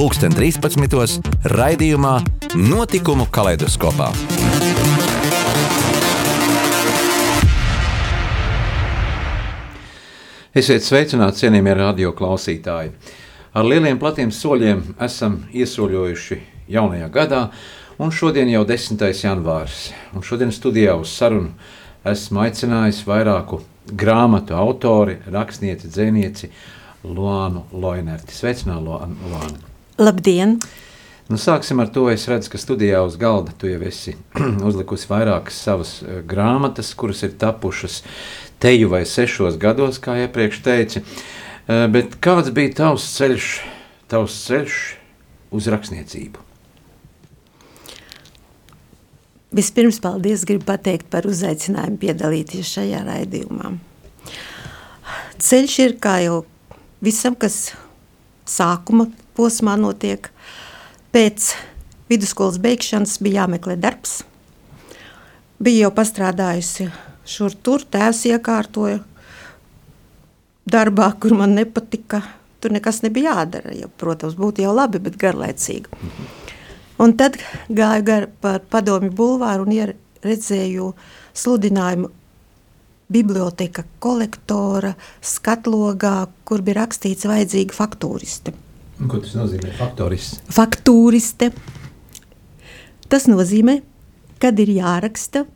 pulksten 13. raidījumā Notikumu kaleidoskopā. Esiet sveicināti, cienījamie radio klausītāji! Ar lieliem platiem soļiem esam iesoļojuši jaunajā gadā, un šodien jau 10. janvārs. Un šodien studijā uz sarunu esmu aicinājis vairāku grāmatu autori, rakstnieci, dzēnieci Luānu Loinerti. Sveicināt, Luānu! Labdien! Nu, sāksim ar to. Es redzu, ka studijā uz galda tu jau esi uzlikusi vairākas savas uh, grāmatas, kuras ir tapušas teju vai sešos gados, kā iepriekš teici. Uh, bet kāds bija tavs ceļš, tavs ceļš uz rakstniecību? Vispirms, paldies, gribu pateikt par uzaicinājumu piedalīties šajā raidījumā. Ceļš ir kā jau visam, kas sākuma posmā notiek. Pēc vidusskolas beigšanas bija jāmeklē darbs. Bija jau pastrādājusi šur tur, tēvs iekārtoja darbā, kur man nepatika. Tur nekas nebija jādara. Ja, protams, būtu jau labi, bet garlaicīgi. Un tad gāju gar pa padomju bulvāru un redzēju sludinājumu biblioteka kolektora skatlogā, kur bija rakstīts vajadzīga faktūriste. Ko tas nozīmē? Faktoriste. Faktūriste. Tas nozīmē, kad ir jāraksta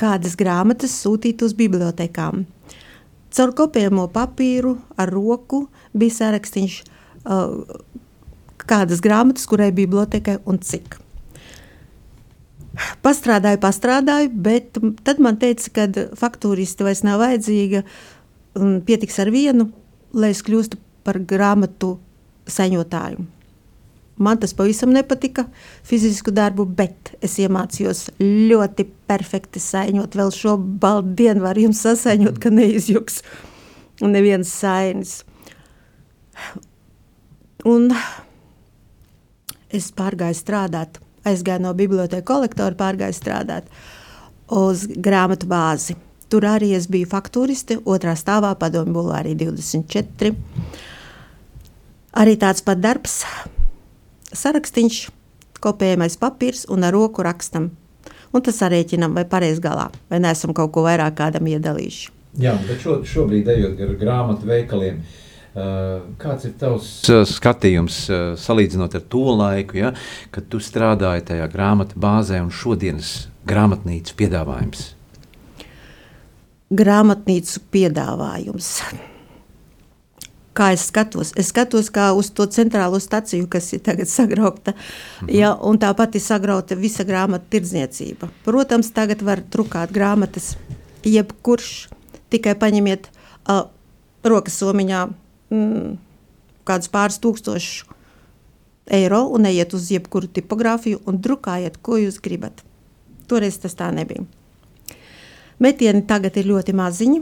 kādas grāmatas sūtīt uz bibliotekām. Caur kopējamo papīru ar roku bija sarakstīns uh, kādas grāmatas, kurai bibliotekai un cik. Pastrādāju, pastrādāju, bet tad man teica, ka faktūristi vairs nav vajadzīga. Pietiks ar vienu, lai es kļūstu par grāmatu saņotāju. Man tas pavisam nepatika, fizisku darbu, bet es iemācījos ļoti perfekti saņot. Vēl šo baldu dienu var jums sasaņot, ka neizjuks neviens sainis. Un es pārgāju strādāt aizgāju no bibliotēkas kolektora, pārgāju strādāt uz grāmatu bāzi. Tur arī es biju faktūriste, otrā stāvā padomju bulvārī 24. Arī tāds pat darbs, sarakstīns, kopējamais papīrs un ar roku rakstam. Un tas arēķinam, vai pareizi galā, vai neesam kaut ko vairāk kādam iedalījuši. Jā, bet šo, šobrīd ejot ar grāmatu veikaliem, kāds ir tavs skatījums salīdzinot ar to laiku, ja, kad tu strādāji tajā grāmatu bāzē un šodienas grāmatnīcas piedāvājums? Grāmatnīcu piedāvājums. Kā es skatos? Es skatos kā uz to centrālo staciju, kas ir tagad sagraukta. Mhm. Ja, un tāpat ir sagrauta visa grāmatu tirdzniecība. Protams, tagad var trukāt grāmatas jebkurš. Tikai paņemiet uh, rokas somiņā mm, kādus pāris tūkstošus eiro un ejiet uz jebkuru tipogrāfiju un drukājiet, ko jūs gribat. Toreiz tas tā nebija. Metieni tagad ir ļoti maziņi,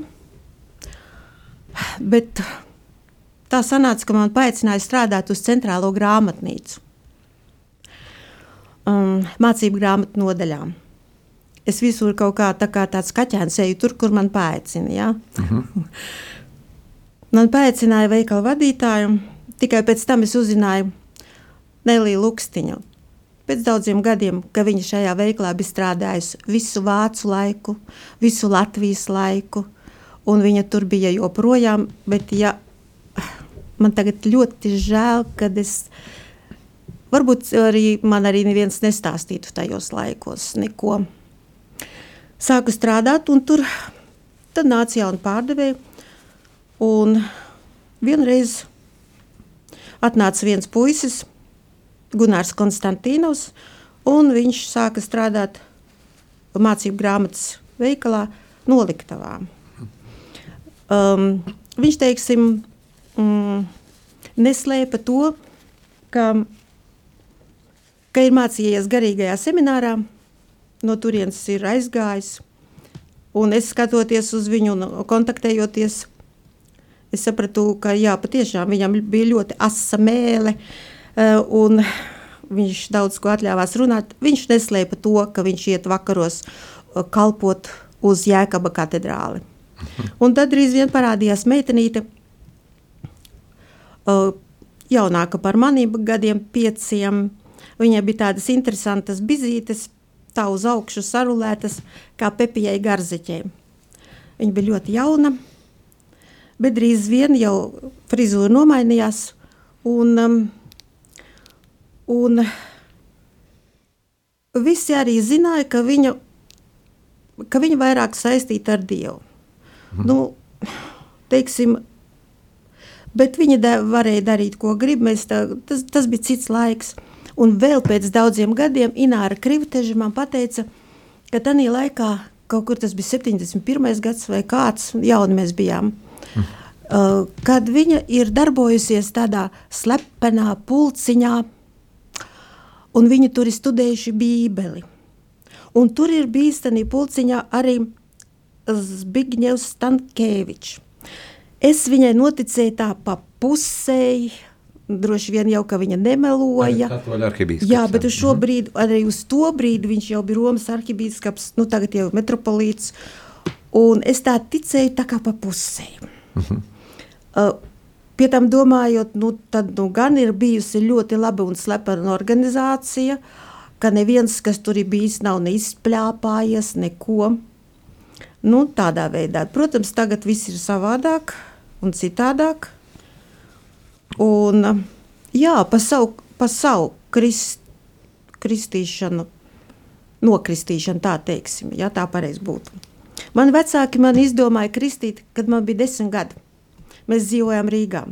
bet tā sanāca, ka man paaicināja strādāt uz centrālo grāmatnīcu. Um, mācību grāmatu nodaļām. Es visur kaut kā, tā kā tāds kaķēns eju tur, kur man paaicina. Ja? Uh mhm. -huh. Man paaicināja veikalu vadītāju, tikai pēc tam es uzzināju Neliju Lukstiņu. Pēc daudziem gadiem, ka viņa šajā veiklā bija strādājusi visu vācu laiku, visu Latvijas laiku, un viņa tur bija joprojām, bet ja, man tagad ļoti žēl, kad es, varbūt arī man arī neviens nestāstītu tajos laikos neko. Sāku strādāt, un tur nāca jauna pārdevēja, Un vienreiz atnāca viens puisis, Gunārs Konstantīnos, un viņš sāka strādāt mācību grāmatas veikalā noliktavā. Um, viņš, teiksim, mm, neslēpa to, ka, ka ir mācījies garīgajā seminārā, no turienes ir aizgājis. Un es skatoties uz viņu un kontaktējoties, es sapratu, ka jā, patiešām viņam bija ļoti asa mēle. Uh, un viņš daudz ko atļāvās runāt. Viņš neslēpa to, ka viņš iet vakaros uh, kalpot uz Jēkaba katedrāli. Un tad drīz vien parādījās meitenīte, jaunāka par maniem gadiem, pieciem. Viņai bija tādas interesantas bizītes, tā uz augšu sarulētas, kā pepijai garzeķei. Viņa bija ļoti jauna, bet drīz vien jau frizūra nomainījās. Un, um, un visi arī zināja, ka viņa, ka viņa vairāk saistīta ar Dievu. Mhm. Nu, teiksim, bet viņa da, varēja darīt, ko grib. Mēs tā, tas, tas bija cits laiks. Un vēl pēc daudziem gadiem Ināra Krivteža man teica, ka tajā laikā, kaut kur tas bija 71. gads vai kāds, jauni mēs bijām, mm. uh, kad viņa ir darbojusies tādā slepenā pulciņā, un viņi tur ir studējuši Bībeli. Un tur ir bijis tādā pulciņā arī Zbigņevs Stankēvičs. Es viņai noticēju tā pa pusēji, droši vien jau, ka viņa nemeloja. Jā, bet uz šo mhm. brīdi, arī uz to brīdi viņš jau bija Romas arhibīskaps, nu tagad jau metropolīts, un es tā ticēju tā kā pa pusēji. Uh -huh. uh, pie tam domājot, nu tad nu gan ir bijusi ļoti laba un slepena organizācija, ka neviens, kas tur ir bijis, nav neizpļāpājies, neko. Nu, tādā veidā. Protams, tagad viss ir savādāk un citādāk. Un, jā, pa savu, pa savu krist, kristīšanu, nokristīšanu, tā teiksim, ja tā pareizi būtu. Mani vecāki man izdomāja kristīt, kad man bija desmit gadi. Mēs dzīvojām Rīgā.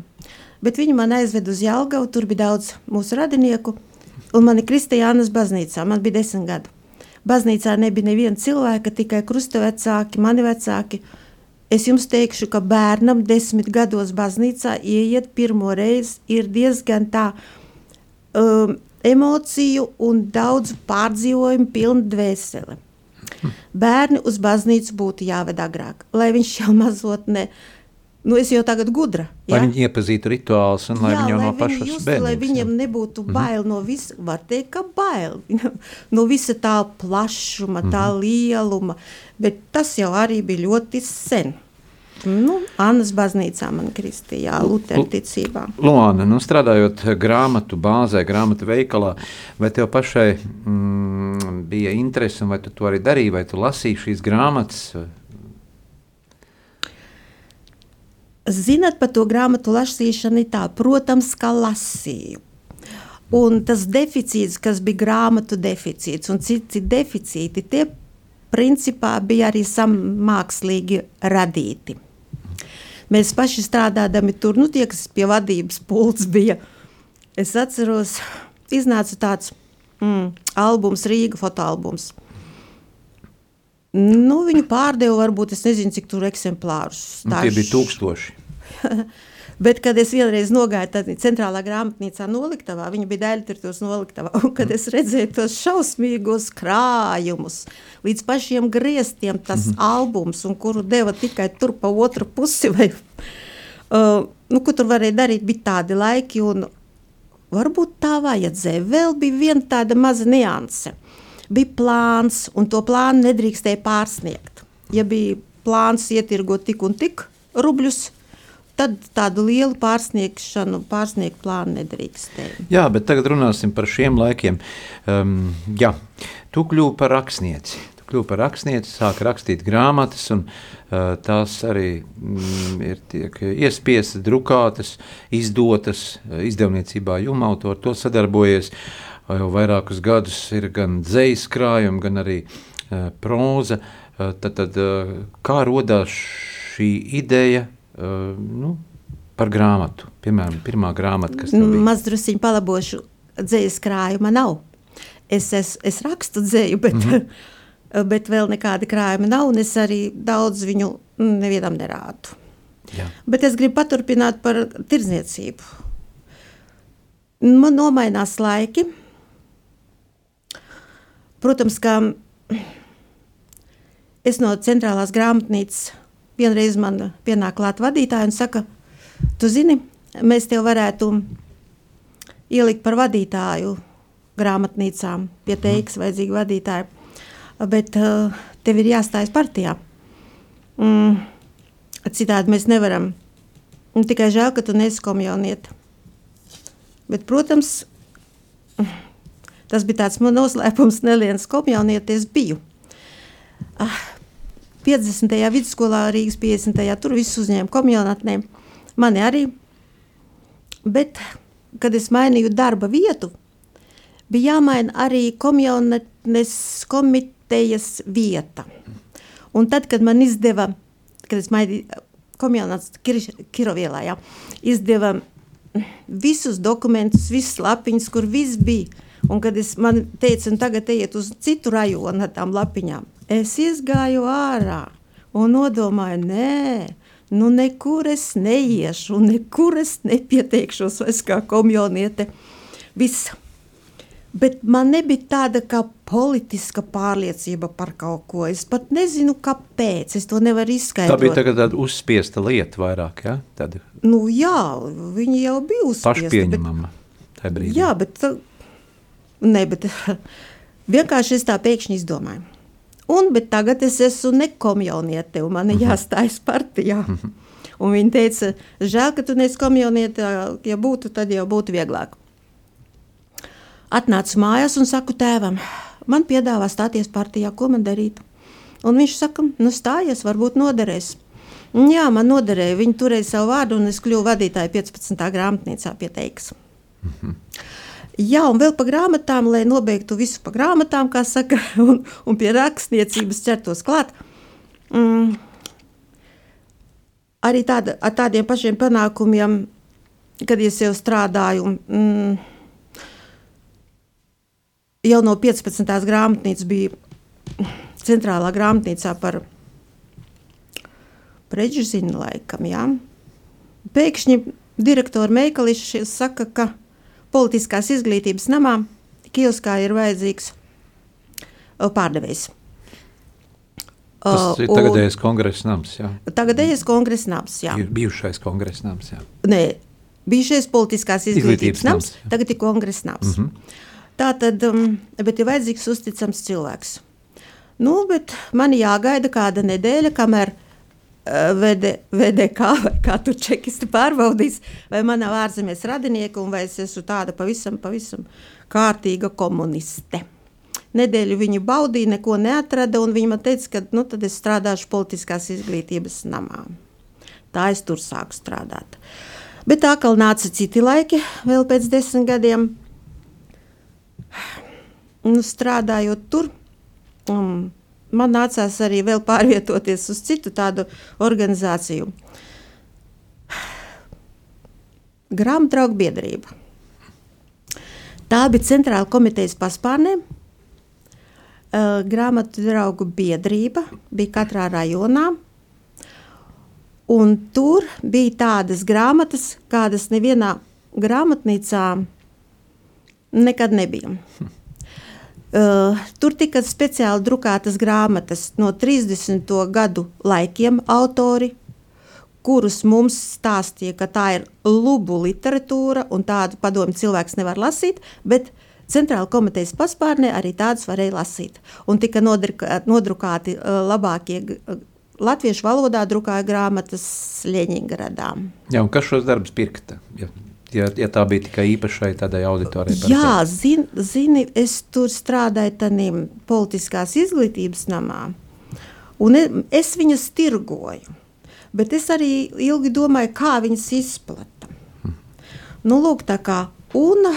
Bet viņi man aizveda uz Jālgavu, tur bija daudz mūsu radinieku, un mani kristīja Jānas baznīcā. Man bija desmit gadi. Baznīcā nebija neviena cilvēka, tikai krustvecāki, mani vecāki. Es jums teikšu, ka bērnam desmit gados baznīcā ieiet pirmo reizi ir diezgan tā um, emociju un daudz pārdzīvojumu pilna dvēsele. Bērni uz baznīcu būtu jāved agrāk, lai viņš jau mazot ne, uh, Nu, es jau tagad gudra. Ja? Lai viņi iepazītu rituālus un lai jā, viņi jau no pašas just, bērnības. Lai viņiem jā. nebūtu mhm. bail mm -hmm. no visa, var teikt, ka bail no visa tā plašuma, tā mm -hmm. lieluma, bet tas jau arī bija ļoti sen. Nu, Annas baznīcā man kristījā, Lutera ticībā. Luāna, nu strādājot grāmatu bāzē, grāmatu veikalā, vai tev pašai mm, bija interese, vai tu to arī darīji, vai tu lasīji šīs grāmatas, Zinat, par to grāmatu lasīšanu ir tā, protams, ka lasīju. Un tas deficīts, kas bija grāmatu deficīts un citi deficīti, tie principā bija arī mākslīgi radīti. Mēs paši strādājām tur, nu, tie, kas pie vadības pults bija. Es atceros, iznāca tāds mm, albums, Rīga fotoalbums. Nu, viņu pārdeva varbūt, es nezinu, cik tur eksemplārus. Nu, tie bija tūkstoši. Bet, kad es vienreiz nogāju tādā centrālā grāmatnīcā, noliktavā, viņa bija daļa tur noliktavā, un kad es redzēju tos šausmīgos krājumus, līdz pašiem griestiem, tas mm -hmm. albums, un kuru deva tikai tur pa otru pusi, vai, uh, nu, ko tur varēja darīt, bija tādi laiki, un varbūt tā vajadzēja. Vēl bija viena tāda maza nianse bija plāns, un to plānu nedrīkstēja pārsniegt. Ja bija plāns ietirgot tik un tik rubļus, tad tādu lielu pārsniegšanu, pārsniegt plānu nedrīkstēja. Jā, bet tagad runāsim par šiem laikiem. Um, jā, tu kļuvi par rakstnieci. Tu kļuvi par rakstnieci, sāka rakstīt grāmatas, un uh, tās arī mm, ir tiek iespiestas, drukātas, izdotas uh, izdevniecībā Juma autori, to sadarbojies. Jau vairākus gadus ir gan dzīslis krājumi, gan arī uh, proza. Uh, tad, tad, uh, kā radās šī ideja nu, par grāmatu? Piemēram, pirmā grāmata, kas bija. Mazdrusiņu palabošu dzīslis krājuma nav. Es, es, es rakstu dzēju, bet, mm -hmm. bet vēl nekāda krājuma nav, un es arī daudz viņu nevienam nerādu. Jā. Bet es gribu paturpināt par tirdzniecību. Man nomainās laiki. Protams, ka es no centrālās grāmatnīcas vienreiz man pienāk klāt vadītāji un saka, tu zini, mēs tev varētu ielikt par vadītāju grāmatnīcām, pie teiks vajadzīgi vadītāji, bet uh, tev ir jāstājas partijā. Mm, citādi mēs nevaram. Un tikai žēl, ka tu nesi komjonieta. Bet, protams, tas bija tāds noslēpums, neliels komjonieta es biju. Ah, 50. vidusskolā Rīgas 50. tur viss uzņēma komjonatnēm, mani arī. Bet, kad es mainīju darba vietu, bija jāmaina arī komjonatnes komitejas vieta. Un tad, kad man izdeva, kad es mainīju komjonāts Kirovielā, jā, izdeva visus dokumentus, visas lapiņas, kur viss bija. Un kad es man teicu, un tagad ejiet uz citu rajonu ar tām lapiņām, es izgāju ārā un nodomāju, nē, nu nekur es neiešu, un nekur es nepieteikšos vairs kā komjoniete. Viss. Bet man nebija tāda kā politiska pārliecība par kaut ko. Es pat nezinu, kāpēc. Es to nevaru izskaidrot. Tā bija tāda uzspiesta lieta vairāk, ja? Tāda nu, jā, viņi jau bija uzspiesta. Pašpieņemama tajā brīdī. Jā, bet, ne, bet vienkārši es tā pēkšņi izdomāju. Un, bet tagad es esmu nekomjoniete, un man ir mhm. jāstājas partijā. Un viņa teica, žēl, ka tu neesi komjoniete, ja būtu, tad jau būtu vieglāk. Atnācu mājās un saku tēvam, man piedāvā stāties partijā, ko man darīt. Un viņš saka, nu stājies, varbūt noderēs. Un jā, man noderēja. Viņi turēja savu vārdu, un es kļuvu vadītāja 15. grāmatnīcā pie teiks. Mm -hmm. Jā, un vēl par grāmatām, lai nobeigtu visu par grāmatām, kā saka, un, un pie rakstniecības ķertos klāt. Mm. Arī tāda, ar tādiem pašiem panākumiem, kad es jau strādāju. Mm, jau no 15. grāmatnīcas bija centrālā grāmatnīcā par preģizinu laikam. Jā. Pēkšņi direktora Meikališa saka, ka politiskās izglītības namā Kielskā ir vajadzīgs pārdevējs. Tas ir tagadējais kongresa nams. Jā. Tagadējais kongresa nams, jā. Bijušais kongresa nams, jā. Nē, bijušais politiskās izglītības, izglītības nams, nams tagad ir kongresa nams. Mm -hmm. Tā tad, um, bet ir vajadzīgs uzticams cilvēks. Nu, bet man jāgaida kāda nedēļa, kamēr uh, VDK vai kā tur čekisti pārbaudīs, vai man nav ārzemēs radinieki un vai es esmu tāda pavisam, pavisam kārtīga komuniste. Nedēļu viņi baudīja, neko neatrada, un viņi man teica, ka nu, tad es strādāšu politiskās izglītības namā. Tā es tur sāku strādāt. Bet tā kā nāca citi laiki, vēl pēc desmit gadiem, nu, strādājot tur, um, man nācās arī vēl pārvietoties uz citu tādu organizāciju. Grāmatdraugu biedrība. Tā bija centrāla komitejas paspārnē. Grāmatu draugu biedrība bija katrā rajonā. Un tur bija tādas grāmatas, kādas nevienā grāmatnīcā nekad nebija. Uh, tur tika speciāli drukātas grāmatas no 30. gadu laikiem, autori, kurus mums stāstīja, ka tā ir lubu literatūra un tādu padomu cilvēks nevar lasīt. Bet Centrāla komitejas paspārnē arī tādas varēja lasīt. Un tika nodrukāti uh, labākie uh, latviešu valodā drukāja grāmatas Ļeņingradā. Jā, un kas šos darbus pirkta? Ja ja, ja tā bija tikai īpašai tādai auditorijai? Jā, zin, zini, es tur strādāju tādā politiskās izglītības namā, un es viņas tirgoju. Bet es arī ilgi domāju, kā viņas izplata. Hmm. Nu, lūk, tā kā. Un,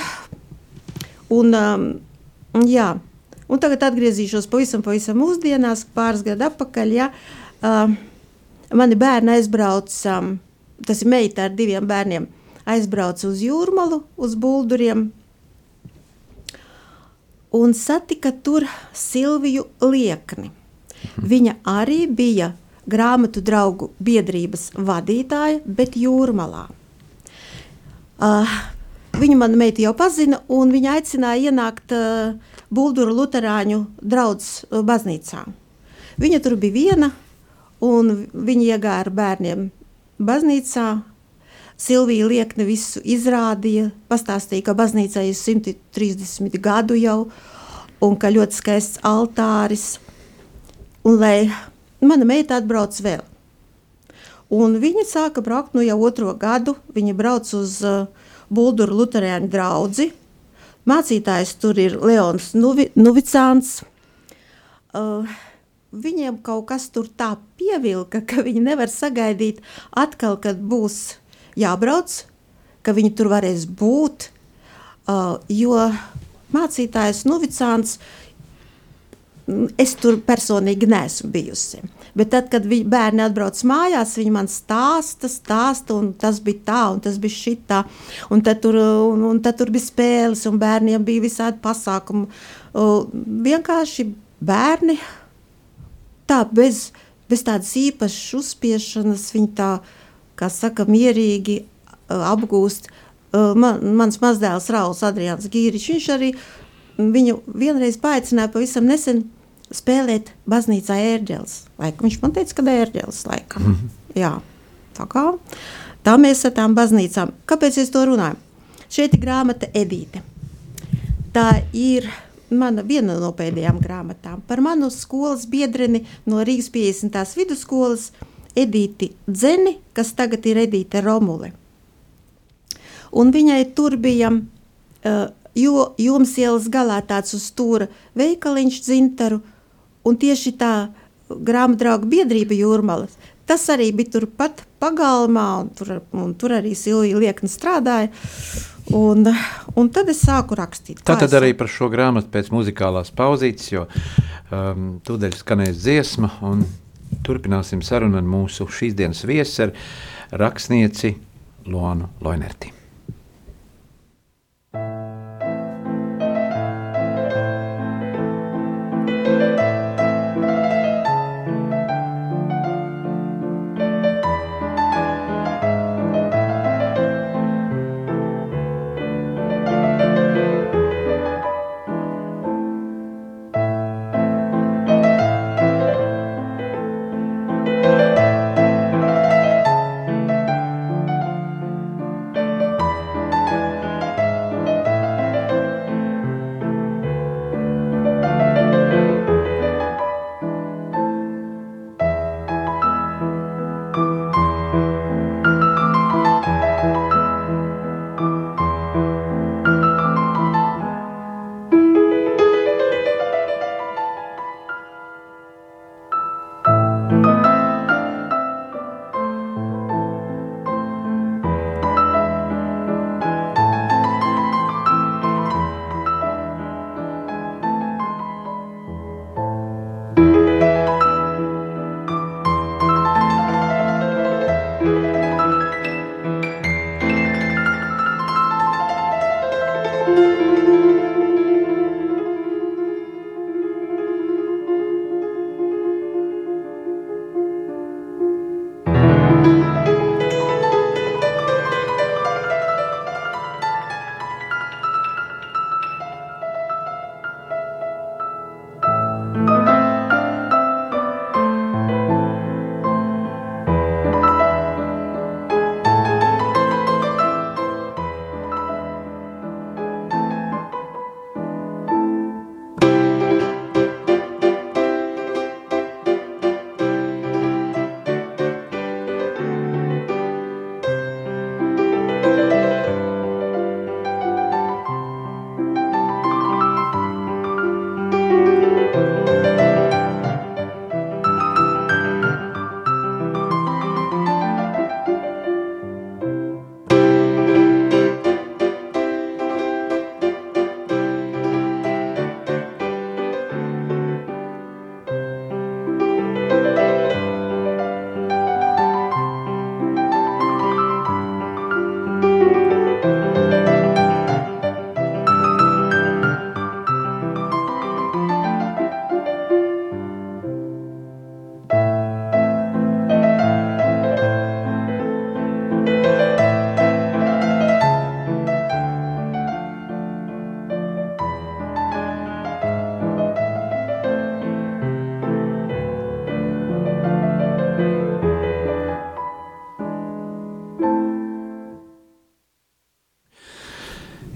un, um, jā, un tagad atgriezīšos pavisam, pavisam mūsdienās, pāris gadu atpakaļ. Ja, uh, mani bērni aizbrauca, um, tas ir meita ar diviem bērniem aizbrauca uz jūrmalu, uz bulduriem un satika tur Silviju Liekni. Viņa arī bija grāmatu draugu biedrības vadītāja, bet jūrmalā. Uh, viņu mana meita jau pazina, un viņa aicināja ienākt uh, Bulduru Lutāņu draugu baznīcā. Viņa tur bija viena, un viņa iegāja ar bērniem baznīcā. Silvija Liekne visu izrādīja, pastāstīja, ka baznīcā ir 130 gadu jau, un ka ļoti skaists altāris. Un lai mana meita atbrauc vēl. Un viņa sāka braukt nu jau otro gadu. Viņa brauc uz uh, Bulduru Lutāņu draugu. Mācītājs tur ir Leons Nuvi, Nuvicāns. Uh, viņiem kaut kas tur tā pievilka, ka viņi nevar sagaidīt atkal, kad būs jābrauc, ka viņi tur varēs būt. Uh, jo mācītājs Nuvicāns, es tur personīgi neesmu bijusi. Bet tad, kad viņi bērni atbrauc mājās, viņi man stāsta, stāsta, un tas bija tā, un tas bija šitā. Un tad tur, un, un tad tur bija spēles, un bērniem bija visādi pasākumi. Uh, vienkārši bērni tā bez, bez tādas īpašas uzspiešanas, viņi tā, kā saka, mierīgi apgūst. Man, mans mazdēls Rauls Adrians Gīriņš, viņš arī viņu vienreiz paaicināja pavisam nesen spēlēt baznīcā ērģeles. Laikam viņš man teica, ka ērģeles laikam. Mm -hmm. Jā, tā kā. Tā mēs ar tām baznīcām. Kāpēc es to runāju? Šeit ir grāmata Edīte. Tā ir mana viena no pēdējām grāmatām par manu skolas biedreni no Rīgas 50. vidusskolas Edīti Dzeni, kas tagad ir Edīte Romule. Un viņai tur bija uh, jo, joms ielas galā tāds uz stūra veikaliņš dzintaru, un tieši tā grāmatdrauga biedrība jūrmalas, tas arī bija turpat pagalmā, un tur, un tur arī Silvija Liekna strādāja. Un, un tad es sāku rakstīt. Tā tad arī par šo grāmatu pēc muzikālās pauzītes, jo um, tūdaļ skanēs dziesma, un turpināsim sarunu ar mūsu šīs dienas viesi, rakstnieci Luanu Loinerti.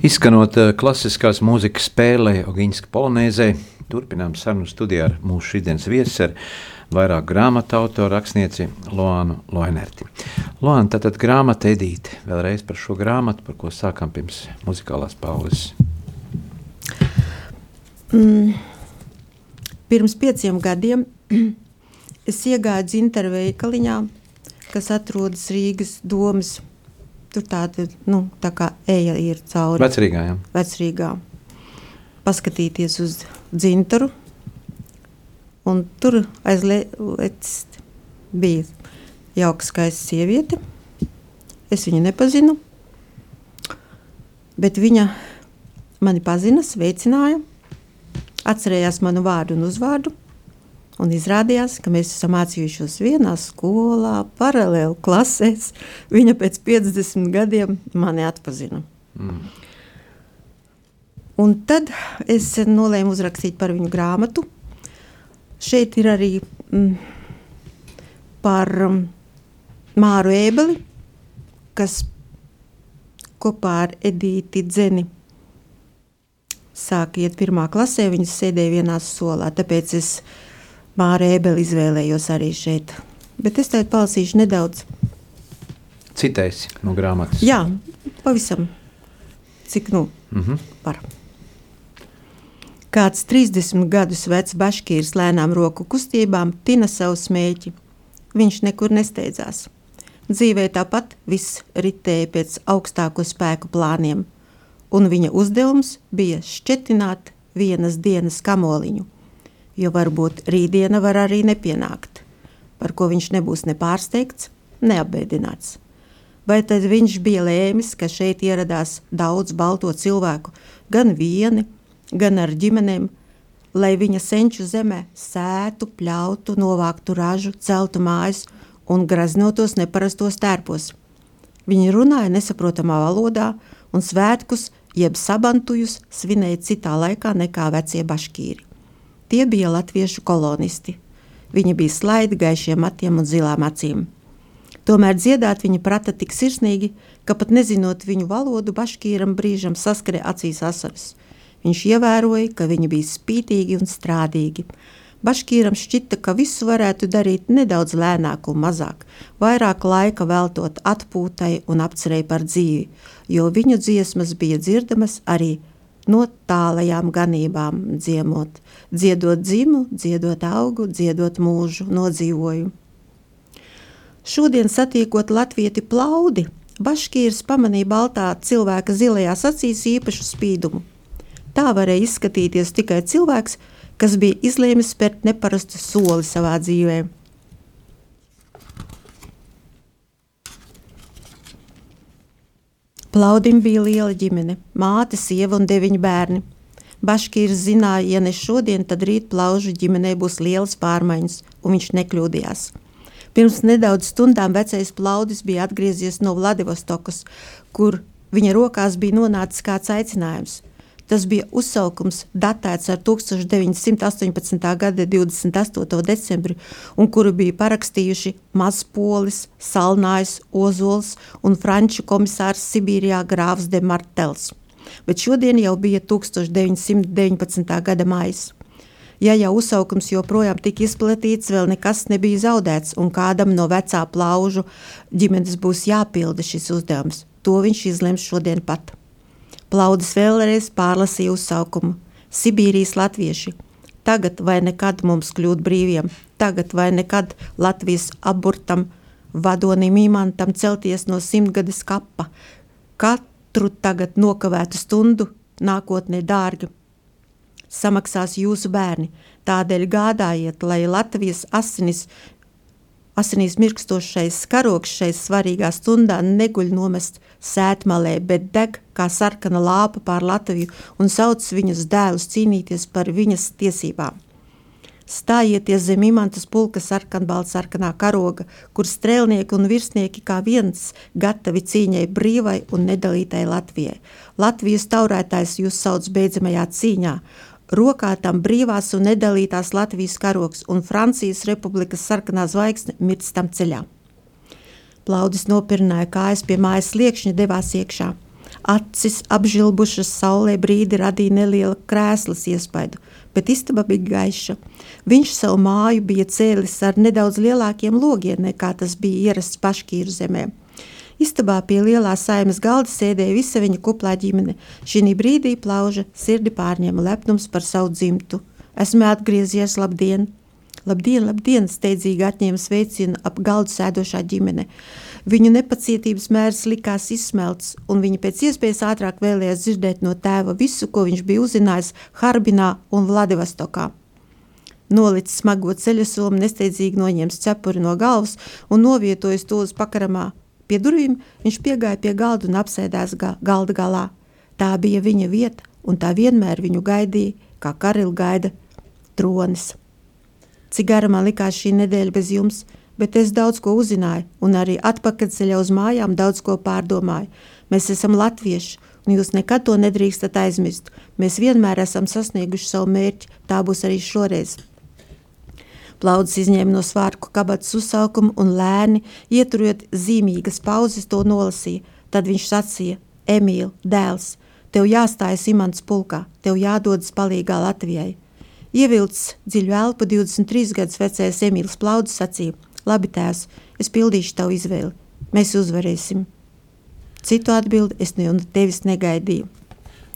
Izskanot eh, klasiskās mūzikas spēlē Ogiņska polonēzē, turpinām sarunu studijā ar mūsu šīdienas viesi ar vairāk grāmatu autoru rakstnieci Loānu Loinerti. Loāna, tātad grāmata Edīte, vēlreiz par šo grāmatu, par ko sākam pirms muzikālās paules. Mm, pirms pieciem gadiem es iegāju dzintaru veikaliņā, kas atrodas Rīgas domas Tur tāda nu, tā kā eja ir cauri. Vecrīgā, jā. Vecrīgā. Paskatīties uz dzintaru. Un tur aizlēcis bija jauka, skaista sieviete. Es viņu nepazinu, bet viņa mani pazina, sveicināja, atcerējās manu vārdu un uzvārdu. Un izrādījās, ka mēs esam mācījušies vienā skolā, paralēli klasēs. Viņa pēc 50 gadiem mani atpazina. Mm. Un tad es nolēmu uzrakstīt par viņu grāmatu. Šeit ir arī mm, par mm, Māru Ēbeli, kas kopā ar Edīti Dzeni sāka iet pirmā klasē. Viņas sēdēja vienā solā, tāpēc es Māra Ebeli izvēlējos arī šeit. Bet es tagad palasīšu nedaudz. Citēs no grāmatas. Jā, pavisam. Cik nu mm -hmm. par. Kāds 30 gadus vecs baškīrs lēnām roku kustībām tina savu smēķi. Viņš nekur nesteidzās. Dzīvē tāpat viss ritēja pēc augstāko spēku plāniem, un viņa uzdevums bija šķetināt vienas dienas kamoliņu jo varbūt rītdiena var arī nepienākt, par ko viņš nebūs ne pārsteigts, ne apbēdināts. Vai tad viņš bija lēmis, ka šeit ieradās daudz balto cilvēku, gan vieni, gan ar ģimenēm, lai viņa senču zemē sētu, pļautu, novāktu ražu, celtu mājas un graznotos neparastos tērpos. Viņi runāja nesaprotamā valodā un svētkus, jeb sabantujus, svinēja citā laikā nekā vecie baškīri. Tie bija latviešu kolonisti. Viņi bija slaidi, gaišiem matiem un zilām acīm. Tomēr dziedāt viņa prata tik sirsnīgi, ka pat nezinot viņu valodu, baškīram brīžam saskarēja acīs asaras. Viņš ievēroja, ka viņi bija spītīgi un strādīgi. Baškīram šķita, ka visu varētu darīt nedaudz lēnāk un mazāk, vairāk laika veltot atpūtai un apcerēji par dzīvi, jo viņu dziesmas bija dzirdamas arī no tālajām ganībām dziemot, dziedot dzimu, dziedot augu, dziedot mūžu, nodzīvoju. Šodien satiekot latvieti plaudi, Baškīrs pamanīja baltā cilvēka zilajās acīs īpašu spīdumu. Tā varēja izskatīties tikai cilvēks, kas bija izlēmis spērt neparastu soli savā dzīvēm. Plaudim bija liela ģimene, māte, sieva un deviņi bērni. Baškīrs zināja, ja ne šodien, tad rīt plaužu ģimenē būs lielas pārmaiņas, un viņš nekļūdījās. Pirms nedaudz stundām vecais plaudis bija atgriezies no Vladivostokas, kur viņa rokās bija nonācis kāds aicinājums – Tas bija uzsaukums, datēts ar 1918. gada 28. decembri, un kuru bija parakstījuši Mazpolis, Salnājs, Ozols un franču komisārs Sibīrijā Grāvs de Martels. Bet šodien jau bija 1919. gada maijs. Ja jau uzsaukums joprojām tika izplatīts, vēl nekas nebija zaudēts, un kādam no vecā plaužu ģimenes būs jāpilda šis uzdevums. To viņš izlems šodien pat. Plaudis vēlreiz pārlasīja uzsaukumu Sibīrijas latvieši. Tagad vai nekad mums kļūt brīviem, tagad vai nekad Latvijas aburtam vadonim imantam celties no simtgades kapa. Katru tagad nokavētu stundu nākotnē dārgi. Samaksās jūsu bērni, tādēļ gādājiet, lai Latvijas asinis Asinīs mirkstošais karoks šai svarīgā stundā neguļ nomest sētmalē, bet deg kā sarkana lāpa pār Latviju un sauc viņas dēlus cīnīties par viņas tiesībām. Stājieties zem imantas pulka sarkanbalta sarkanā karoga, kur strēlnieki un virsnieki kā viens gatavi cīņai brīvai un nedalītai Latvijai. Latvijas taurētājs jūs sauc beidzamajā cīņā, Rokā tam brīvās un nedalītās Latvijas karoks un Francijas republikas sarkanā zvaigzne mirdz tam ceļā. Plaudis nopirināja kājas pie mājas sliekšņa, devās iekšā. Acis apžilbušas saulē brīdi radīja neliela krēslas iespaidu, bet istaba bija gaiša. Viņš savu māju bija cēlis ar nedaudz lielākiem logiem nekā tas bija ierasts paškīru zemē. Istabā pie lielā saimas galda sēdēja visa viņa kuplā ģimene. Šī brīdī plauža sirdi pārņēma lepnums par savu dzimtu. Esmu atgriezies, labdien! Labdien, labdien! steidzīgi atņēma sveicienu ap galdu sēdošā ģimene. Viņu nepacietības mērs likās izsmelts, un viņa pēc iespējas ātrāk vēlējās dzirdēt no tēva visu, ko viņš bija uzzinājis Harbinā un Vladivostokā. Nolicis smago ceļa somu, nesteidzīgi noņēmis cepuri no galvas un novietojis to uz pakaramā. Pie durvīm viņš piegāja pie galda un apsēdās ga galda galā. Tā bija viņa vieta, un tā vienmēr viņu gaidīja, kā karila gaida tronis. Cik gara man likās šī nedēļa bez jums – bet es daudz ko uzzināju, un arī atpakaļceļā uz mājām daudz ko pārdomāju. Mēs esam latvieši, un jūs nekad to nedrīkstat aizmirst. Mēs vienmēr esam sasnieguši savu mērķi, tā būs arī šoreiz. Plaudzes izņēma no svārku kabatas uzsaukumu un lēni, ieturot zīmīgas pauzes, to nolasīja. Tad viņš sacīja: Emīl, dēls, tev jāstājas imants pulkā, tev jādodas palīgā Latvijai. Ievilcis dziļu elpu 23 gadus vecais Emīls Plaudzes sacīja: Labi, tēvs, es pildīšu tavu izvēli. Mēs uzvarēsim. Citu atbildi es no tevis negaidīju.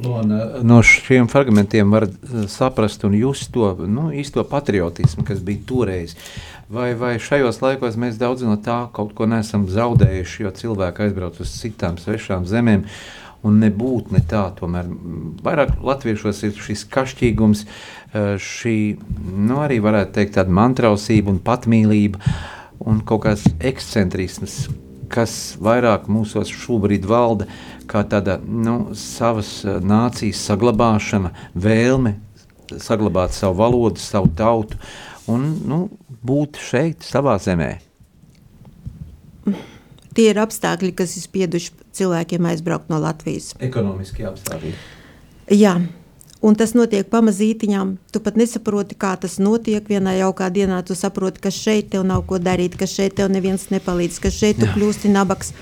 Un, no šiem fragmentiem var saprast un just to nu, īsto patriotismu, kas bija toreiz. Vai, vai šajos laikos mēs daudz no tā kaut ko neesam zaudējuši, jo cilvēki aizbrauc uz citām svešām zemēm un nebūt ne tā. Tomēr vairāk latviešos ir šis kašķīgums, šī, nu, arī varētu teikt, tāda mantrausība un patmīlība. Un kaut kāds ekscentrisms, kas vairāk mūsos šobrīd valda, kā tāda nu, savas eh, nācijas saglabāšana, vēlme saglabāt savu valodu, savu tautu un nu, būt šeit, savā zemē. Tie ir apstākļi, kas ir spieduši cilvēkiem aizbraukt no Latvijas. Ekonomiskie apstākļi. Jā, Un tas notiek pamazītiņām. Tu pat nesaproti, kā tas notiek. Vienā jaukā dienā tu saproti, ka šeit tev nav ko darīt, ka šeit tev neviens nepalīdz, ka šeit tu Jā. kļūsti nabaks.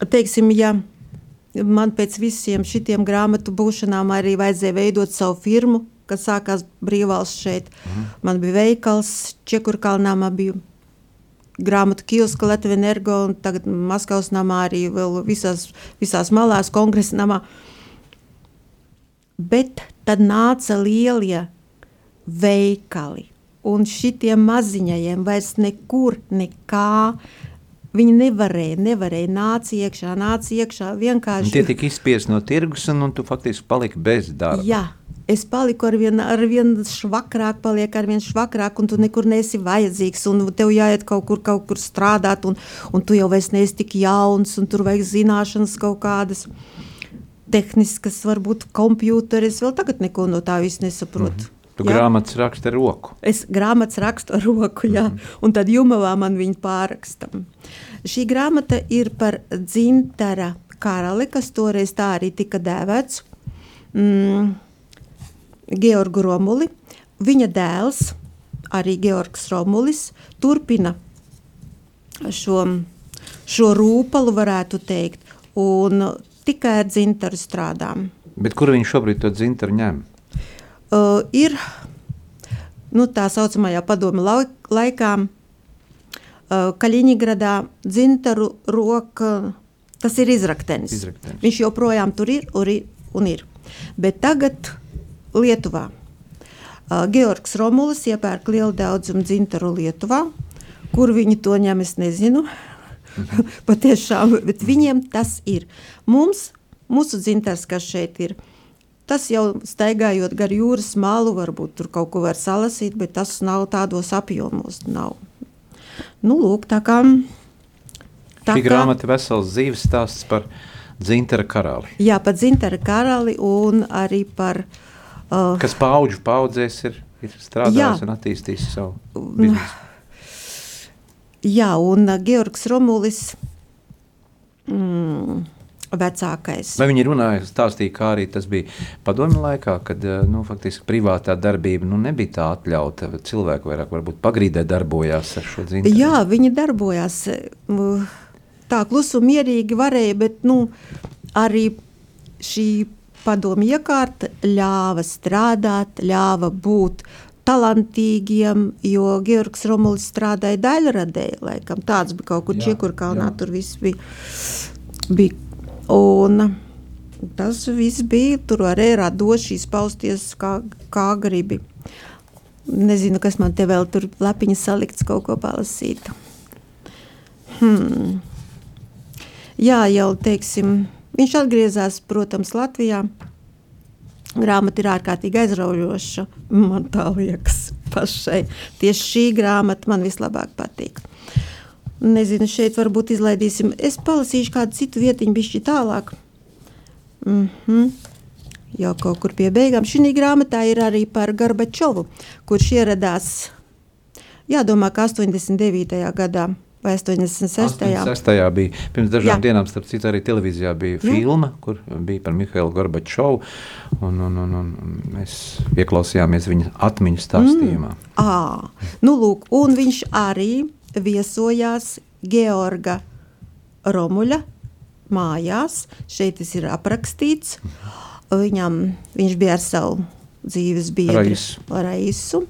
Teiksim, ja man pēc visiem šitiem grāmatu būšanām arī vajadzēja veidot savu firmu, kad sākās brīvvalsts šeit. Mhm. Man bija veikals, Čekurkalnā man bija grāmatu kioska Latvijas energo un tagad Maskavas namā arī vēl visās, visās malās kongresa namā. Uh, Bet tad nāca lielie veikali, un šitiem maziņajiem vairs nekur nekā. Viņi nevarēja, nevarēja nāca iekšā, nāca iekšā vienkārši. Un tie tika izspiesti no tirgus, un, un tu faktiski paliki bez darba. Jā, es paliku ar vien, ar vien švakrāk, paliek ar vien švakrāk, un tu nekur neesi vajadzīgs, un tev jāiet kaut kur, kaut kur strādāt, un, un tu jau vairs neesi tik jauns, un tur vajag zināšanas kaut kādas. Uh, tehniskas, varbūt kompjūteris. Vēl tagad neko no tā viss nesaprotu. Mm -hmm. Tu jā? grāmatas raksti ar roku. Es grāmatas rakstu ar roku, jā, mm -hmm. un tad jumavā man viņa pārrakstam. Šī grāmata ir par dzintara karali, kas toreiz tā arī tika dēvēts, mm, Georgu Romuli. Viņa dēls, arī Georgs Romulis, turpina šo, šo rūpalu, varētu teikt, un tikai ar dzintaru strādām. Bet kur viņš šobrīd to dzintaru ņem? Uh, ir nu, tā saucamajā padomu laikā, uh, Kaļiņgradā dzintaru roka, tas ir izraktenis. izraktenis. Viņš joprojām tur ir un ir. Un ir. Bet tagad Lietuvā. Uh, Georgs Romulis iepērk lielu daudzumu dzintaru Lietuvā. Kur viņi to ņem, es nezinu. Patiešām, bet viņiem tas ir. Mums, mūsu dzintars, kas šeit ir, tas jau staigājot gar jūras malu, varbūt tur kaut ko var salasīt, bet tas nav tādos apjomos. Nav. Nu, lūk, tā kā. Tā Šī grāmata ir vesels dzīves stāsts par dzintara karali. Jā, par dzintara karali un arī par. Uh, kas paudžu paudzēs ir, ir strādājis jā. un attīstījis savu biznesu. Jā, un uh, Georgs Romulis. Mm, vecākais. Vai viņi runāja, stāstīja, kā arī tas bija padomju laikā, kad uh, nu, faktiski privātā darbība nu, nebija tā atļauta. Cilvēki vairāk varbūt pagrīdē darbojās ar šo dzīvi. Jā, viņi darbojās. tā klusi un mierīgi varēja, bet nu, arī šī padomu iekārta ļāva strādāt, ļāva būt talantīgiem, jo Georgs Romulis strādāja daļradē, laikam tāds bija kaut kur Čiekurkalnā, tur viss bija, bija. Un tas viss bija, tur varēja radoši izpausties kā, kā gribi. Nezinu, kas man te vēl tur lapiņa salikts kaut ko palasīt. Hmm. Jā, jau teiksim, viņš atgriezās, protams, Latvijā. Grāmata ir ārkārtīgi aizraujoša. Man tā liekas, pašai. Tieši šī grāmata man vislabāk patīk. Nezinu, šeit varbūt izlaidīsim. Es palasīšu kādu citu vietiņu, bišķi tālāk. Mm -hmm. Jau kaut kur pie beigām. Šī grāmatā ir arī par Gorbačovu, kurš ieradās, jādomā, ka 89. gadā vai 86. 86. bija pirms dažām Jā. dienām, starp citu, arī televīzijā bija Jā. filma, kur bija par Mihailu Gorbačovu. Un, un, un, un mēs ieklausījāmies viņa atmiņu stāstījumā. Mm. À, nu lūk, un viņš arī viesojās Georga Romuļa mājās. Šeit tas ir aprakstīts. Viņam, viņš bija ar savu dzīves biedru Raisu. Raisu.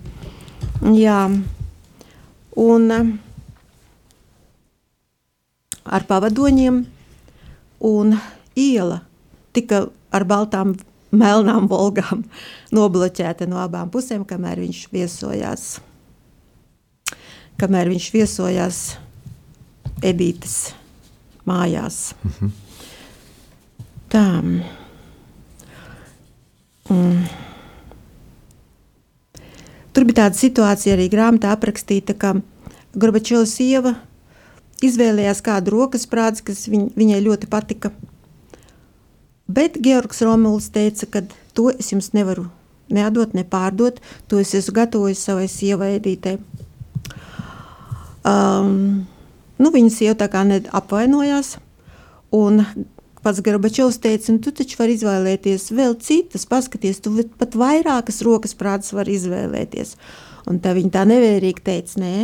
Jā. Un, ar pavadoņiem, un iela tika ar baltām, melnām volgām nobloķēta no abām pusēm, kamēr viņš viesojās. Kamēr viņš viesojās Edītas mājās. -hmm. Tā. Mm. Tur bija tāda situācija arī grāmatā aprakstīta, ka Gorbačovs sieva izvēlējās kādu rokas prāts, kas viņ, viņai ļoti patika. Bet Georgs Romuls teica, ka to es jums nevaru neatdot, ne pārdot. To es esmu gatavojis savai sievai Edītei. Um, nu, viņa sieva tā kā apvainojās. Un pats Gorbačovs teica, nu, tu taču vari izvēlēties vēl citas, paskaties, tu pat vairākas rokas prātas var izvēlēties. Un tā viņa tā nevērīgi teica, nē,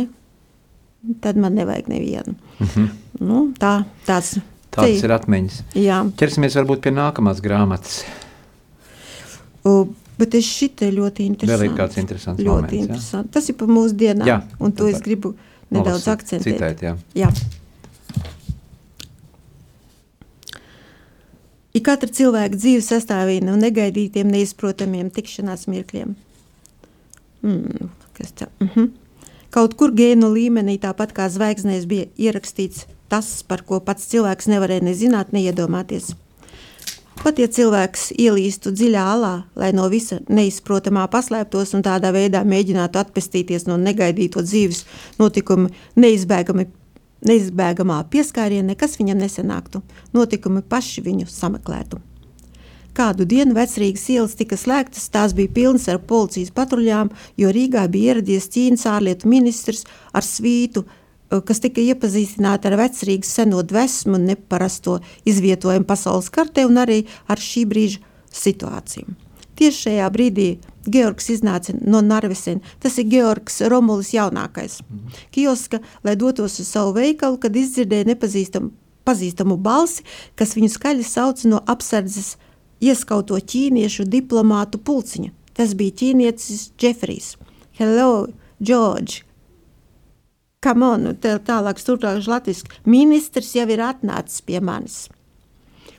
tad man nevajag nevienu. Mm -hmm. nu, tā, tās, Tādas ir atmiņas. Jā. Ķersimies varbūt pie nākamās grāmatas. O, bet es šitai ļoti interesanti. Vēl ir kāds interesants ļoti moments, interesanti. Jā? Tas ir par mūsu dienām, jā, un to es gribu nedaudz nolasīt, akcentēt. Citēt, jā. jā. Ir katra cilvēka dzīve sastāvīja no negaidītiem, neizprotamiem tikšanās mirkļiem. Mm, kas tā? Mm -hmm. Kaut kur gēnu līmenī, tāpat kā zvaigznēs, bija ierakstīts tas, par ko pats cilvēks nevarēja ne zināt, ne iedomāties. Pat ja cilvēks ielīstu dziļā alā, lai no visa neizprotamā paslēptos un tādā veidā mēģinātu atpestīties no negaidīto dzīves notikuma neizbēgami, neizbēgamā pieskārienē, nekas viņam nesanāktu, notikumi paši viņu sameklētu. Kādu dienu vecrīgas ielas tika slēgtas, tās bija pilnas ar policijas patruļām, jo Rīgā bija ieradies Ķīnas ārlietu ministrs ar svītu, eh, kas tika iepazīstināta ar vecrīgas seno dvēsmu un neparasto izvietojumu pasaules kartē un arī ar šī brīža situāciju. Tieši šajā brīdī Georgs iznāca no Narvesena. Tas ir Georgs Romulis jaunākais. Mm. Kioska, lai dotos uz savu veikalu, kad izdzirdēja nepazīstamu pazīstamu balsi, kas viņu skaļi sauca no apsardzes ieskauto ķīniešu diplomātu pulciņa. Tas bija ķīnietis Jeffrijs. Hello, George! Come on, nu, tā, tālāk, turpināšu latviešu. Ministrs jau ir atnācis pie manis.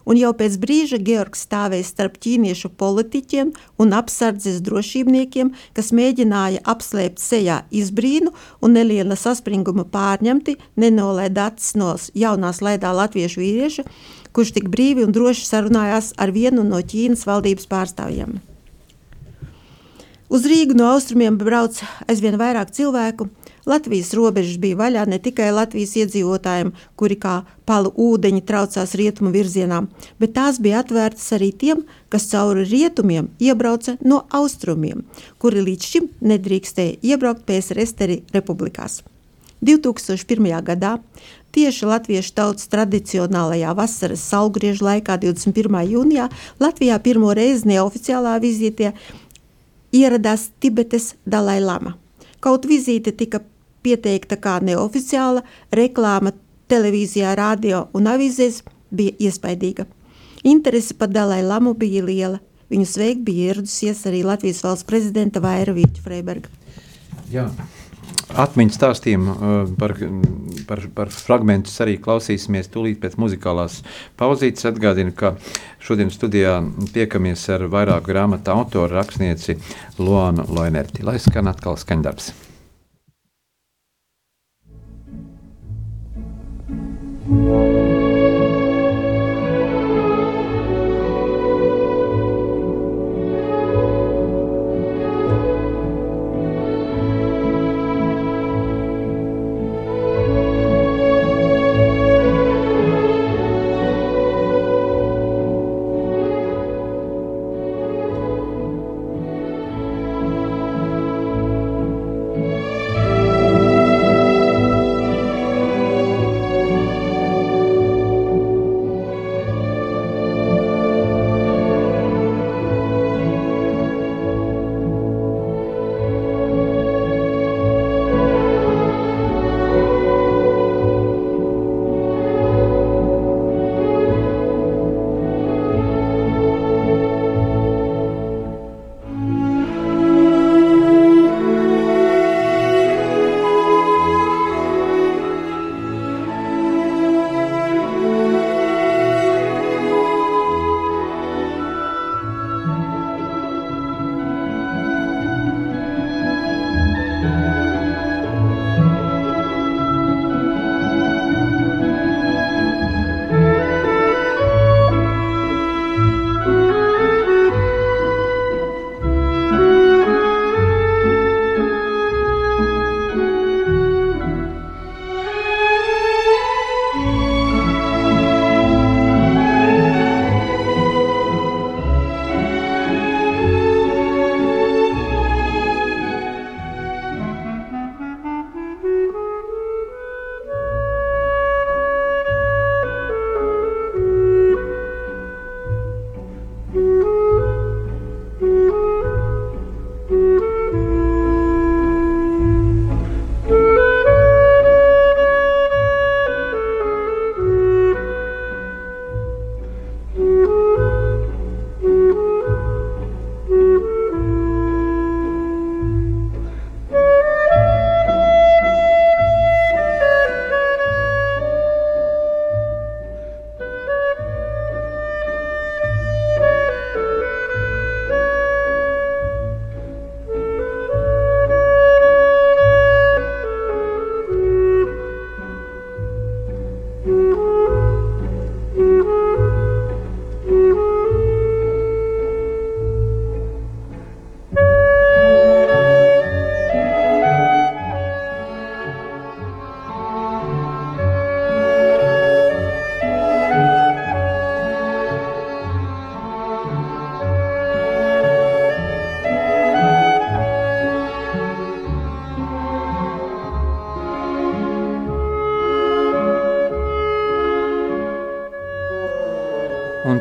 Un jau pēc brīža Georgs stāvēja starp ķīniešu politiķiem un apsardzes drošībniekiem, kas mēģināja apslēpt sejā izbrīnu un neliela saspringuma pārņemti, nenolaida acis no jaunās laidā latviešu vīrieša, kurš tik brīvi un droši sarunājās ar vienu no Ķīnas valdības pārstāvjiem. Uz Rīgu no austrumiem brauc aizvien vairāk cilvēku. Latvijas robežas bija vaļā ne tikai Latvijas iedzīvotājiem, kuri kā palu ūdeņi traucās rietumu virzienā, bet tās bija atvērtas arī tiem, kas cauri rietumiem iebrauca no austrumiem, kuri līdz šim nedrīkstēja iebraukt PSRS republikās. 2001. gadā Tieši latviešu tautas tradicionālajā vasaras saulgriežu laikā, 21. jūnijā, Latvijā pirmo reizi neoficiālā vizītē ieradās Tibetes Dalai Lama. Kaut vizīte tika pieteikta kā neoficiāla reklāma televīzijā, radio un avīzēs bija iespaidīga. Interese par Dalai Lamu bija liela. Viņu sveikt bija ieradusies arī Latvijas valsts prezidenta Vaira Vīķa Freiberga. Jā. Atmiņas stāstījumu uh, par, par, par fragmentus arī klausīsimies tūlīt pēc muzikālās pauzītes. Atgādinu, ka šodien studijā tiekamies ar vairāku grāmatu autoru rakstnieci Luānu Loinerti. Lai skan atkal skaņdarbs. thank you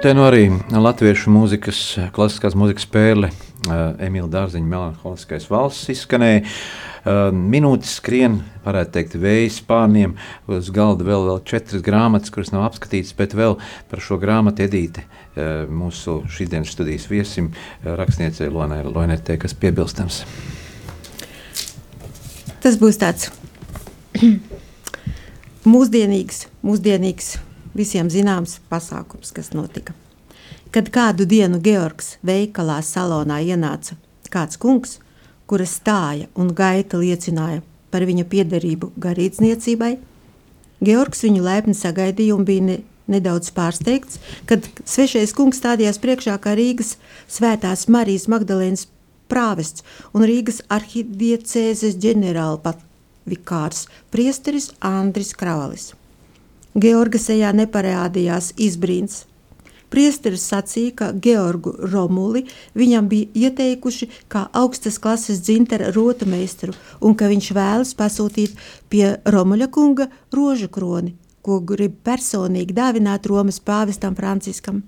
te nu arī latviešu mūzikas, klasiskās mūzikas spēle, uh, Emīļa Dārziņa melanholiskais valsts izskanēja. Uh, minūtes skrien, varētu teikt, vējas pārniem. Uz galda vēl, vēl četras grāmatas, kuras nav apskatītas, bet vēl par šo grāmatu Edīte, uh, mūsu šīsdienas studijas viesim, rakstniecei Loinētē, kas piebilstams. Tas būs tāds mūsdienīgs, mūsdienīgs visiem zināms pasākums, kas notika. Kad kādu dienu Georgs veikalā salonā ienāca kāds kungs, kura stāja un gaita liecināja par viņa piederību garīdzniecībai, Georgs viņu laipni sagaidīja un bija ne, nedaudz pārsteigts, kad svešais kungs stādījās priekšā kā Rīgas svētās Marijas Magdalēnas prāvests un Rīgas arhidiecēzes ģenerālpatvikārs priesteris Andris Kravalis. Georga sejā neparādījās izbrīns. Priesteris sacīja, ka Georgu Romuli viņam bija ieteikuši kā augstas klases dzintara rota meistaru un ka viņš vēlas pasūtīt pie Romuļa kunga rožu kroni, ko grib personīgi dāvināt Romas pāvestam Franciskam.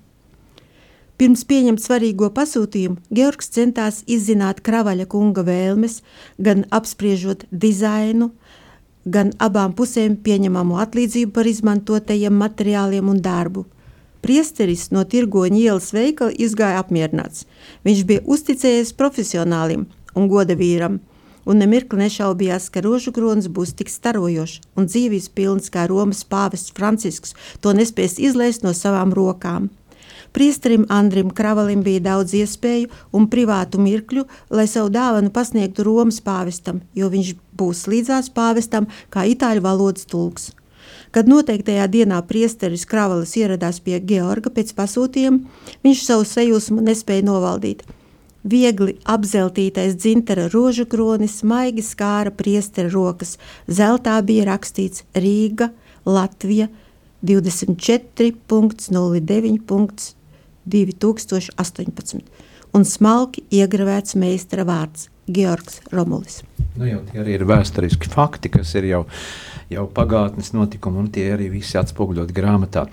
Pirms pieņemt svarīgo pasūtījumu, Georgs centās izzināt kravaļa kunga vēlmes, gan apspriežot dizainu, gan abām pusēm pieņemamu atlīdzību par izmantotajiem materiāliem un darbu. Priesteris no tirgoņa ielas veikala izgāja apmierināts. Viņš bija uzticējies profesionālim un goda vīram, un nemirkli nešaubījās, ka rožu kronis būs tik starojošs un dzīvības pilns kā Romas pāvests Francisks to nespēs izlaist no savām rokām. Priesterim Andrim Kravalim bija daudz iespēju un privātu mirkļu, lai savu dāvanu pasniegtu Romas pāvestam, jo viņš būs līdzās pāvestam kā itāļu valodas tulks. Kad noteiktajā dienā priesteris Kravalis ieradās pie Georga pēc pasūtījuma, viņš savu sajūsmu nespēja novaldīt. Viegli apzeltītais dzintara rožu kronis maigi skāra priestera rokas. Zeltā bija rakstīts Rīga, Latvija 24.09. 2018. un smalki iegravēts meistara vārds Georgs Romulis. Nu, jau tie arī ir vēsturiski fakti, kas ir jau jau pagātnes notikumi, un tie arī visi atspoguļot grāmatā.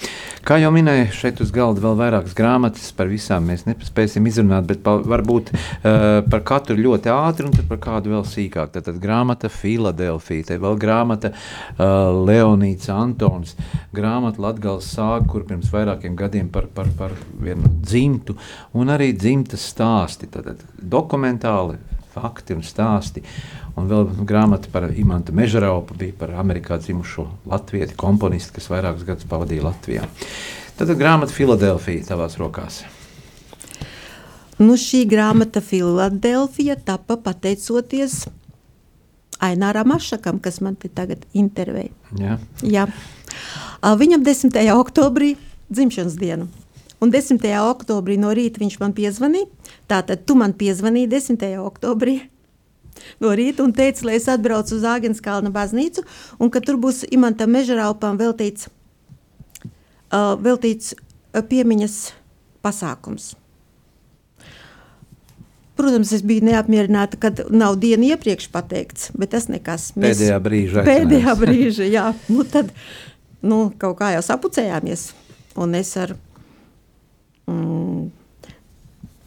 Kā jau minēju, šeit uz galda vēl vairākas grāmatas, par visām mēs nespēsim izrunāt, bet pa, varbūt uh, par katru ļoti ātri un par kādu vēl sīkāk. Tad, tad grāmata Filadelfija, te vēl grāmata uh, Leonīts Antons, grāmata Latgals sāga, kur pirms vairākiem gadiem par, par, par vienu dzimtu, un arī dzimtas stāsti, tad dokumentāli fakti un stāsti. Un vēl grāmata par Imantu Mežraupu bija par Amerikā dzimušo latviešu komponistu, kas vairākus gadus pavadīja Latvijā. Tad grāmata Filadelfija tavās rokās. Nu, šī grāmata Filadelfija tapa pateicoties Aināram Ašakam, kas man te tagad intervēja. Jā. Jā. Viņam 10. oktobrī dzimšanas dienu. Un 10. oktobrī no rīta viņš man piezvanīja. Tātad tu man piezvanīji 10. oktobrī no rīta un teica, lai es atbraucu uz Āgenskalna baznīcu un ka tur būs Imantam Mežaraupam veltīts, uh, veltīts piemiņas pasākums. Protams, es biju neapmierināta, kad nav diena iepriekš pateikts, bet tas nekas. Mēs pēdējā brīža. Pēdējā brīža, jā. Nu tad nu, kaut kā jau sapucējāmies. Un es ar mm,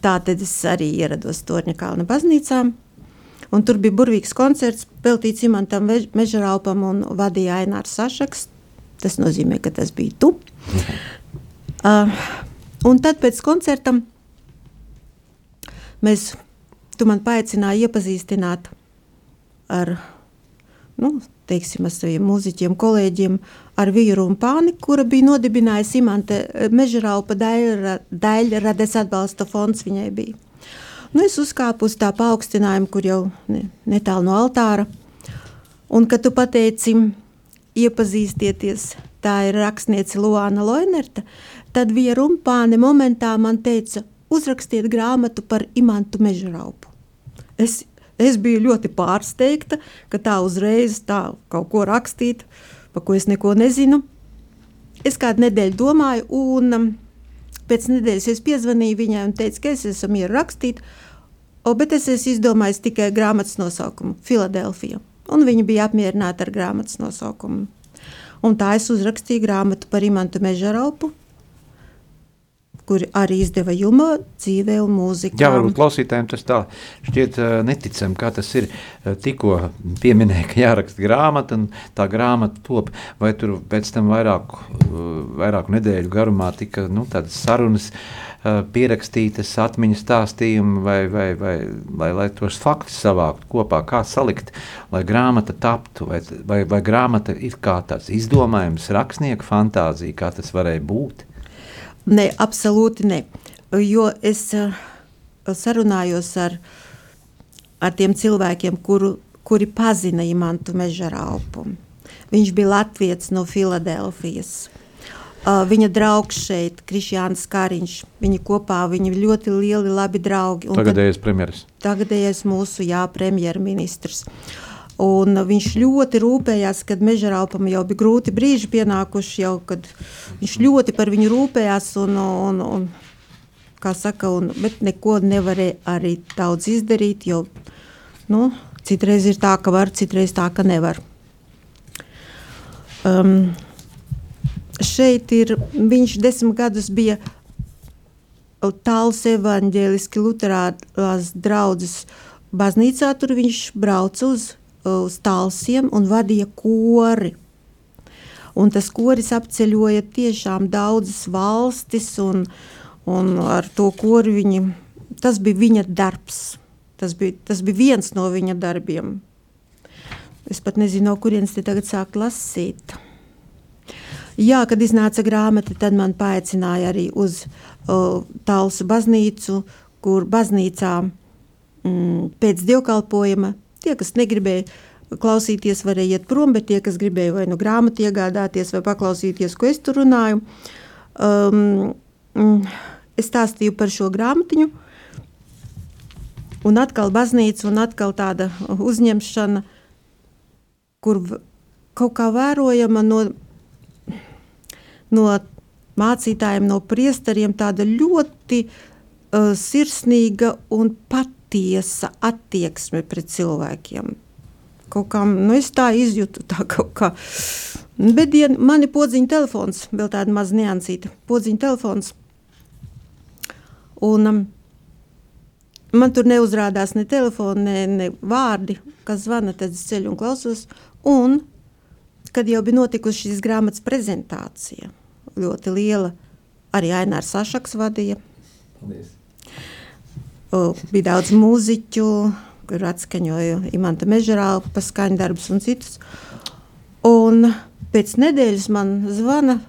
tā tad es arī ierados Torņa kalna baznīcā. Un tur bija burvīgs koncerts, veltīts Imantam Mežaraupam un vadīja Ainārs Sašaks. Tas nozīmē, ka tas bija tu. Uh, un tad pēc koncertam mēs, tu man paaicināji iepazīstināt ar, nu, teiksim, ar saviem mūziķiem, kolēģiem, ar Vīru un Pāni, kura bija nodibinājusi Imante Mežaraupa daļrades atbalsta fonds viņai bija. Nu, es uzkāpu uz tā paaugstinājumu, kur jau ne, netālu no altāra. Un, kad tu pateici, iepazīstieties, tā ir rakstniece Luāna Loinerta, tad Vija Rumpāne momentā man teica, uzrakstiet grāmatu par Imantu Mežraupu. Es, es biju ļoti pārsteigta, ka tā uzreiz tā kaut ko rakstīt, pa ko es neko nezinu. Es kādu nedēļu domāju, un um, Pēc nedēļas es piezvanīju viņai un teicu, ka es esmu mieru rakstīt, bet es esmu izdomājis tikai grāmatas nosaukumu - Filadelfija. Un viņa bija apmierināta ar grāmatas nosaukumu. Un tā es uzrakstīju grāmatu par Imantu Mežaraupu, kuri arī izdeva Juma dzīvē un mūzikā. Jā, varbūt klausītājiem tas tā šķiet uh, neticami, kā tas ir. Uh, tikko pieminēja, ka jāraksta grāmata, un tā grāmata top, vai tur pēc tam vairāku, uh, vairāku nedēļu garumā tika nu, tādas sarunas, pierakstītas atmiņas stāstījumi, vai, vai, vai lai, lai tos faktus savāktu kopā, kā salikt, lai grāmata taptu, vai, vai, vai grāmata ir kā tāds izdomājums, rakstnieka fantāzija, kā tas varēja būt. Ne, absolūti ne. Jo es uh, sarunājos ar, ar tiem cilvēkiem, kuru, kuri pazina Imantu Mežaraupu. Viņš bija Latvijas no Filadelfijas. Uh, viņa draugs šeit, Krišjāns Kariņš, viņi kopā, viņi ļoti lieli, labi draugi. Tagadējais premjeras. Tagadējais mūsu, jā, premjerministrs. Uh, Un viņš ļoti rūpējās, kad mežaraupam jau bija grūti brīži pienākuši, jau, kad viņš ļoti par viņu rūpējās. Un, un, un, kā saka, un, bet neko nevarēja arī daudz izdarīt, jo nu, citreiz ir tā, ka var, citreiz tā, ka nevar. Um, šeit ir, viņš desmit gadus bija tāls evaņģēliski luterālās draudzes baznīcā, tur viņš brauca uz uz tālsiem un vadīja kori. Un tas koris apceļoja tiešām daudzas valstis, un, un ar to kori viņi, tas bija viņa darbs. Tas bija, tas bija viens no viņa darbiem. Es pat nezinu, no kurienes te tagad sākt lasīt. Jā, kad iznāca grāmata, tad man paaicināja arī uz uh, Talsu baznīcu, kur baznīcā mm, pēc dievkalpojuma tie, kas negribēja klausīties, varēja iet prom, bet tie, kas gribēja vai nu grāmatu iegādāties, vai paklausīties, ko es tur runāju, um, es stāstīju par šo grāmatiņu. Un atkal baznīca, un atkal tāda uzņemšana, kur kaut kā vērojama no, no mācītājiem, no priesteriem, tāda ļoti uh, sirsnīga un patiesa attieksme pret cilvēkiem kaut kā, nu, es tā izjūtu, tā kaut kā. Bet ja man ir podziņa telefons, vēl tāda maza niansīta, podziņa telefons. Un um, man tur neuzrādās ne telefona, ne, ne vārdi, kas zvana, tad es ceļu un klausos. Un, kad jau bija notikusi šīs grāmatas prezentācija, ļoti liela, arī Ainārs Sašaks vadīja. Paldies. Bija daudz mūziķu, kur atskaņoju Imanta Mežerālu pa skaņdarbus un citus. Un pēc nedēļas man zvana,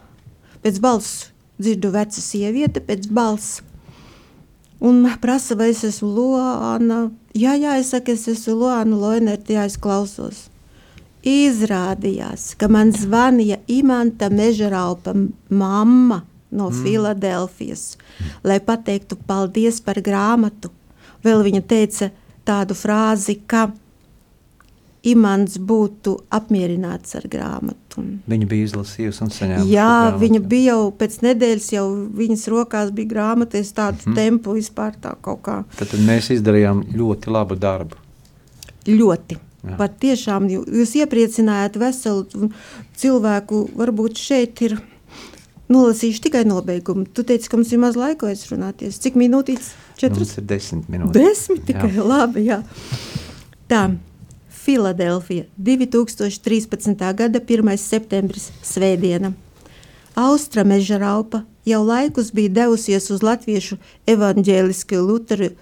pēc balss dzirdu veca sieviete, pēc balss. Un prasa, vai es esmu Loāna. Jā, jā, es saku, es esmu Loāna Loinerti, jā, es klausos. Izrādījās, ka man zvanīja Imanta Mežeraupa mamma no mm. Filadelfijas, lai pateiktu paldies par grāmatu. Vēl viņa teica, tādu frāzi, ka Imants būtu apmierināts ar grāmatu. Viņa bija izlasījusi un saņēmusi. Jā, viņa bija jau pēc nedēļas, jau viņas rokās bija grāmata, es tādu mm. tempu vispār tā kaut kā. Tad, tad mēs izdarījām ļoti labu darbu. Ļoti. Jā. Pat tiešām jūs iepriecinājāt veselu cilvēku, varbūt šeit ir nolasīšu tikai nobeigumu. Tu teici, ka mums ir maz laika aizrunāties. Cik minūtītes? Četras? Mums ir desmit minūtes. Desmit tikai, jā. labi, jā. Tā, Filadelfija, 2013. gada 1. septembris, svētdiena. Austra meža raupa jau laikus bija devusies uz latviešu evaņģēlisku luteri,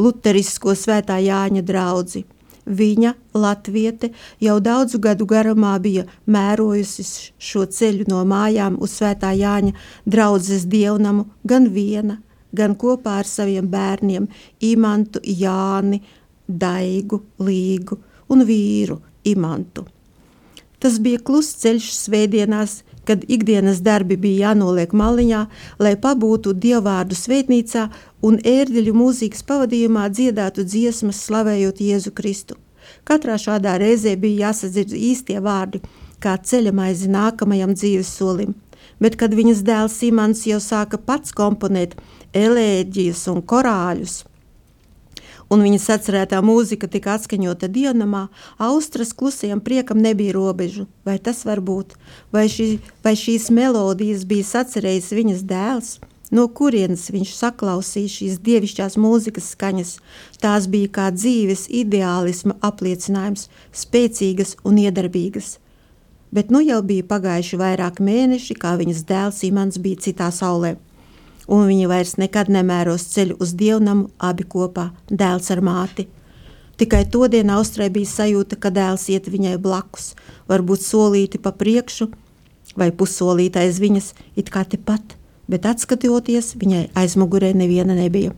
luterisko svētā Jāņa draudzi. Viņa, latviete, jau daudzu gadu garumā bija mērojusi šo ceļu no mājām uz svētā Jāņa draudzes dievnamu gan viena, gan kopā ar saviem bērniem Imantu, Jāni, Daigu, Līgu un vīru Imantu. Tas bija kluss ceļš svētdienās, kad ikdienas darbi bija jānoliek maliņā, lai pabūtu dievvvārdu svētnīcā un ērģeļu mūzikas pavadījumā dziedātu dziesmas slavējot Jēzu Kristu. Katrā šādā reizē bija jāsadzird īstie vārdi, kā ceļamaizi nākamajam dzīves solim. Bet, kad viņas dēls Simons jau sāka pats komponēt elēģijas un korāļus. Un viņas atcerētā mūzika tika atskaņota diennamā, Austras klusajam priekam nebija robežu. Vai tas var būt? Vai, šī, vai šīs melodijas bija sacerējis viņas dēls? No kurienes viņš saklausīja šīs dievišķās mūzikas skaņas? Tās bija kā dzīves ideālisma apliecinājums, spēcīgas un iedarbīgas. Bet nu jau bija pagājuši vairāk mēneši, kā viņas dēls Imants bija citā saulē un viņi vairs nekad nemēros ceļu uz dievnamu abi kopā, dēls ar māti. Tikai to dienu Austrai bija sajūta, ka dēls iet viņai blakus, varbūt solīti pa priekšu vai pussolīti aiz viņas, it kā tepat, bet atskatoties, viņai aizmugurē neviena nebija.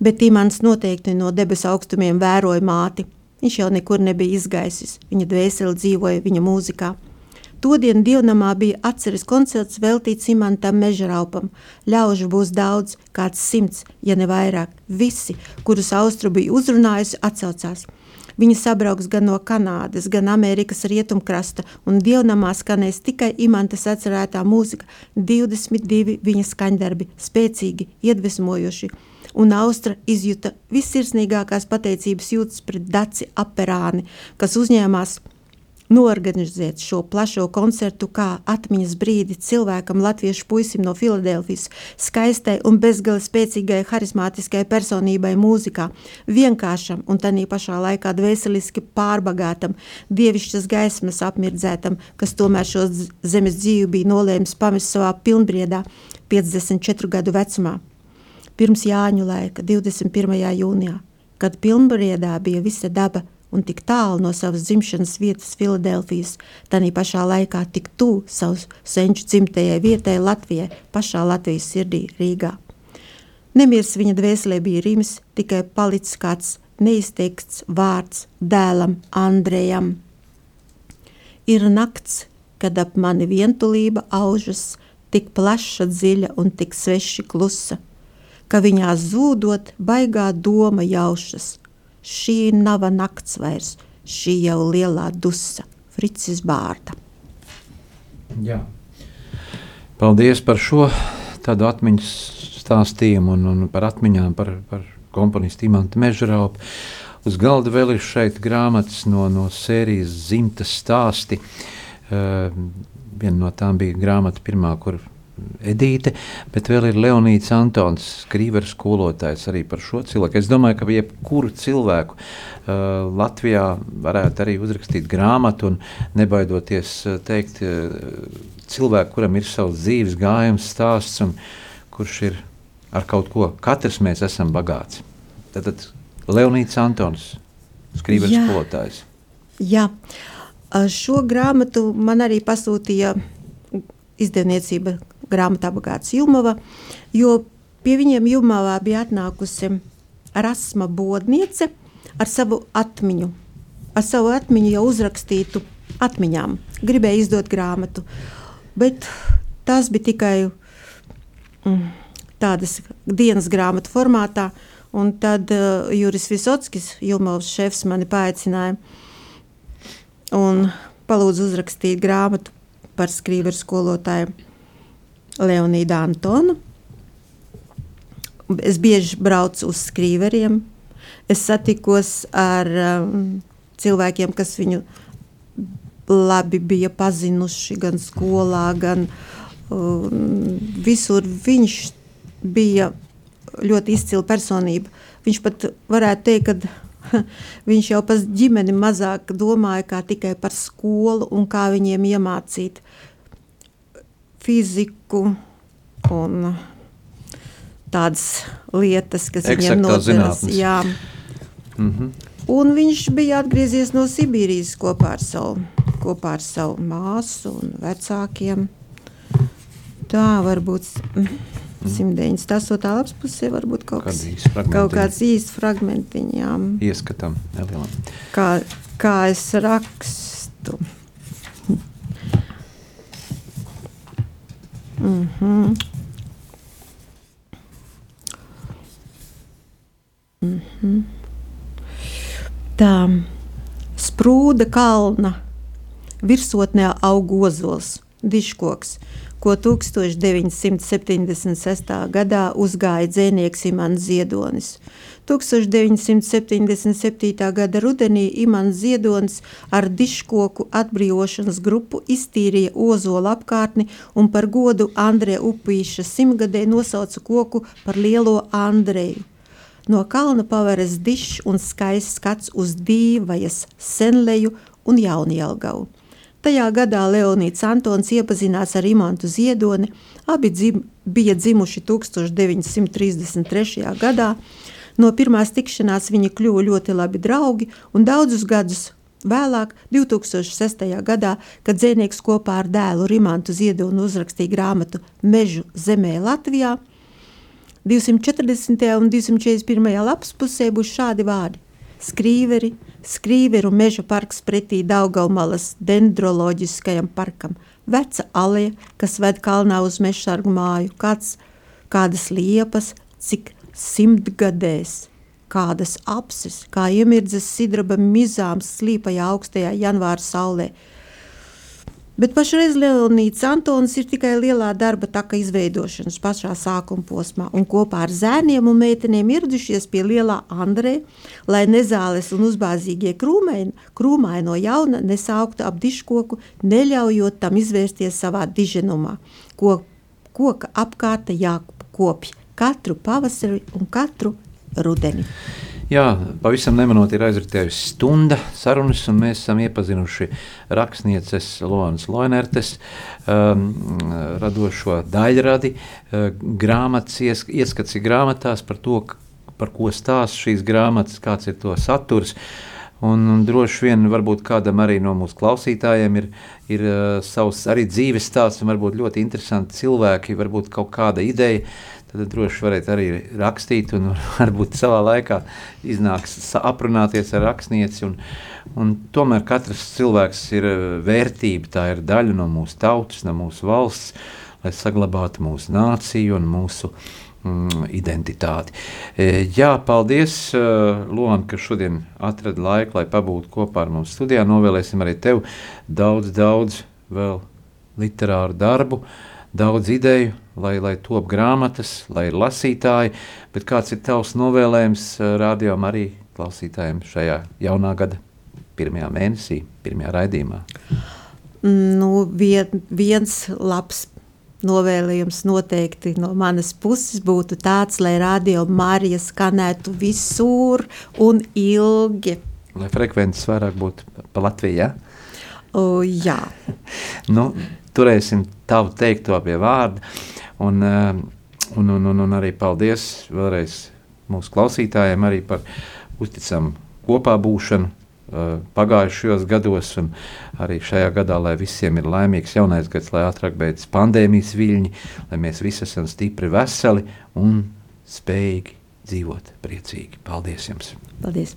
Bet Imants noteikti no debesu augstumiem vēroja māti. Viņš jau nekur nebija izgaisis, viņa dvēseli dzīvoja viņa mūzikā. Todien dievnamā bija atceres koncerts veltīts Imantam Mežraupam. Ļaužu būs daudz, kāds simts, ja ne vairāk. Visi, kurus Austru bija uzrunājusi, atsaucās. Viņi sabrauks gan no Kanādas, gan Amerikas rietumkrasta, un dievnamā skanēs tikai imantas atcerētā mūzika, 22 viņa skaņdarbi, spēcīgi, iedvesmojoši. Un Austra izjuta vissirsnīgākās pateicības jūtas pret Daci Aperāni, kas uzņēmās norganizēt šo plašo koncertu kā atmiņas brīdi cilvēkam, latviešu puisim no Filadelfijas, skaistai un bezgali spēcīgai, harizmātiskai personībai mūzikā, vienkāršam un tādā pašā laikā dvēseliski pārbagātam, dievišķas gaismas apmirdzētam, kas tomēr šo zemes dzīvi bija nolēmis pamest savā pilnbriedā 54 gadu vecumā. Pirms Jāņu laika, 21. jūnijā, kad pilnbriedā bija visa daba – un tik tālu no savas dzimšanas vietas Filadelfijas, tādā pašā laikā tik tuvu savus senču dzimtajai vietai Latvijai, pašā Latvijas sirdī Rīgā. Nemirs viņa dvēselē bija Rims, tikai palicis kāds neizteikts vārds dēlam Andrejam. Ir nakts, kad ap mani vientulība aužas, tik plaša, dziļa un tik sveši klusa, ka viņā zūdot baigā doma jaušas, Šī nav nakts vairs, šī jau lielā dusa, Fricis Bārta. Jā. Paldies par šo tādu atmiņas stāstījumu un, un par atmiņām par, par komponistu Imantu Mežraupu. Uz galda vēl ir šeit grāmatas no, no sērijas Zimtas stāsti. Uh, viena no tām bija grāmata pirmā, kur Edīte, bet vēl ir Leonīds Antons, skrīveru skolotājs arī par šo cilvēku. Es domāju, ka jebkuru cilvēku uh, Latvijā varētu arī uzrakstīt grāmatu un nebaidoties uh, teikt uh, cilvēku, kuram ir savs dzīves gājums, stāsts un kurš ir ar kaut ko. Katrs mēs esam bagāts. Tad, tad Leonīds Antons, skrīveru Jā. skolotājs. Jā, šo grāmatu man arī pasūtīja izdevniecība grāmatā Bagāts Jumava, jo pie viņiem Jumavā bija atnākusi Rasma Bodniece ar savu atmiņu, ar savu atmiņu jau uzrakstītu atmiņām. Gribēja izdot grāmatu, bet tas bija tikai mm, tādas dienas grāmatu formātā, un tad uh, Juris Visotskis, Jumavas šefs, mani paaicināja un palūdza uzrakstīt grāmatu par skrīveru skolotāju Leonīdu Antonu. Es bieži braucu uz skrīveriem. Es satikos ar um, cilvēkiem, kas viņu labi bija pazinuši gan skolā, gan um, visur. Viņš bija ļoti izcila personība. Viņš pat varētu teikt, ka viņš jau par ģimeni mazāk domāja tikai par skolu un kā viņiem iemācīt fiziku un tādas lietas, kas Eksaktā viņam noderas. Jā. Mm -hmm. Un viņš bija atgriezies no Sibīrijas kopā ar savu, kopā ar savu māsu un vecākiem. Tā var būt. Mm. 198. lapas pusē var būt kaut, kas, kaut kāds īsts fragmentiņš. Ieskatām, nelielam. Kā, kā es rakstu. Mm -hmm. Mm -hmm. Tā sprūda kalna virsotnē aug ozols, diškoks, ko 1976. gadā uzgāja dzēnieks Imants Ziedonis. 1977. gada rudenī Imants Ziedonis ar diškoku atbrīvošanas grupu iztīrīja ozola apkārtni un par godu Andrē Upīša simtgadē nosauca koku par lielo Andreju. No kalna paveras dišs un skaists skats uz dīvajas senleju un jaunjelgavu. Tajā gadā Leonīds Antons iepazinās ar Imantu Ziedoni, abi dzim, bija dzimuši 1933. gadā, No pirmās tikšanās viņi kļuva ļoti labi draugi un daudzus gadus Vēlāk, 2006. gadā, kad dzēnieks kopā ar dēlu Rimantu Ziedonu uzrakstīja grāmatu Mežu zemē Latvijā, 240. un 241. lapas pusē būs šādi vārdi – skrīveri, skrīveru meža parks pretī Daugavmalas dendroloģiskajam parkam, veca aleja, kas ved kalnā uz mežsargu māju, kāds, kādas liepas, cik simtgadēs, kādas apses, kā iemirdzes sidraba mizām slīpajā augstajā janvāra saulē. Bet pašreiz Leonīds Antons ir tikai lielā darba taka izveidošanas pašā sākuma posmā, un kopā ar zēniem un meitenēm ieradušies pie lielā Andrē, lai nezāles un uzbāzīgie krūmēji, krūmāji no jauna nesauktu ap diškoku, neļaujot tam izvērsties savā diženumā. Ko, koka apkārta jākopj katru pavasari un katru rudeni. Jā, pavisam nemanot, ir aizritējusi stunda sarunas, un mēs esam iepazinuši rakstnieces Lonas Loinertes um, radošo daļradi, uh, grāmatas ies, ieskats grāmatās par to, par ko stāsta šīs grāmatas, kāds ir to saturs. Un, un droši vien varbūt kādam arī no mūsu klausītājiem ir, ir uh, savs arī dzīves stāsts, un varbūt ļoti interesanti cilvēki, varbūt kaut kāda ideja tad droši varēt arī rakstīt, un varbūt savā laikā iznāks aprunāties ar rakstnieci. Un, un tomēr katrs cilvēks ir eh, vērtība, tā ir daļa no mūsu tautas, no mūsu valsts, lai saglabātu mūsu nāciju un mūsu mm, identitāti. E, jā, paldies, uh, Lona, ka šodien atradi laiku, lai pabūtu kopā ar mums studijā. Novēlēsim arī tev daudz, daudz vēl literāru darbu. Uh, daudz ideju, lai, lai top grāmatas, lai ir lasītāji, bet kāds ir tavs novēlējums eh, rādījumam arī klausītājiem šajā jaunā gada pirmajā mēnesī, pirmajā raidījumā? Nu, vien, viens labs novēlējums noteikti no manas puses būtu tāds, lai radio Marija skanētu visur un ilgi. Lai frekvences vairāk būtu pa Latviju, ja? O, jā. nu, turēsim tavu teikto pie vārda. Un, eh, un, un, un, un arī paldies vēlreiz mūsu klausītājiem arī par uzticamu kopā būšanu eh, pagājušajos gados, un arī šajā gadā, lai visiem ir laimīgs jaunais gads, lai ātrāk beidzas pandēmijas viļņi, lai mēs visi esam stipri, veseli un spējīgi dzīvot priecīgi. Paldies jums! Paldies!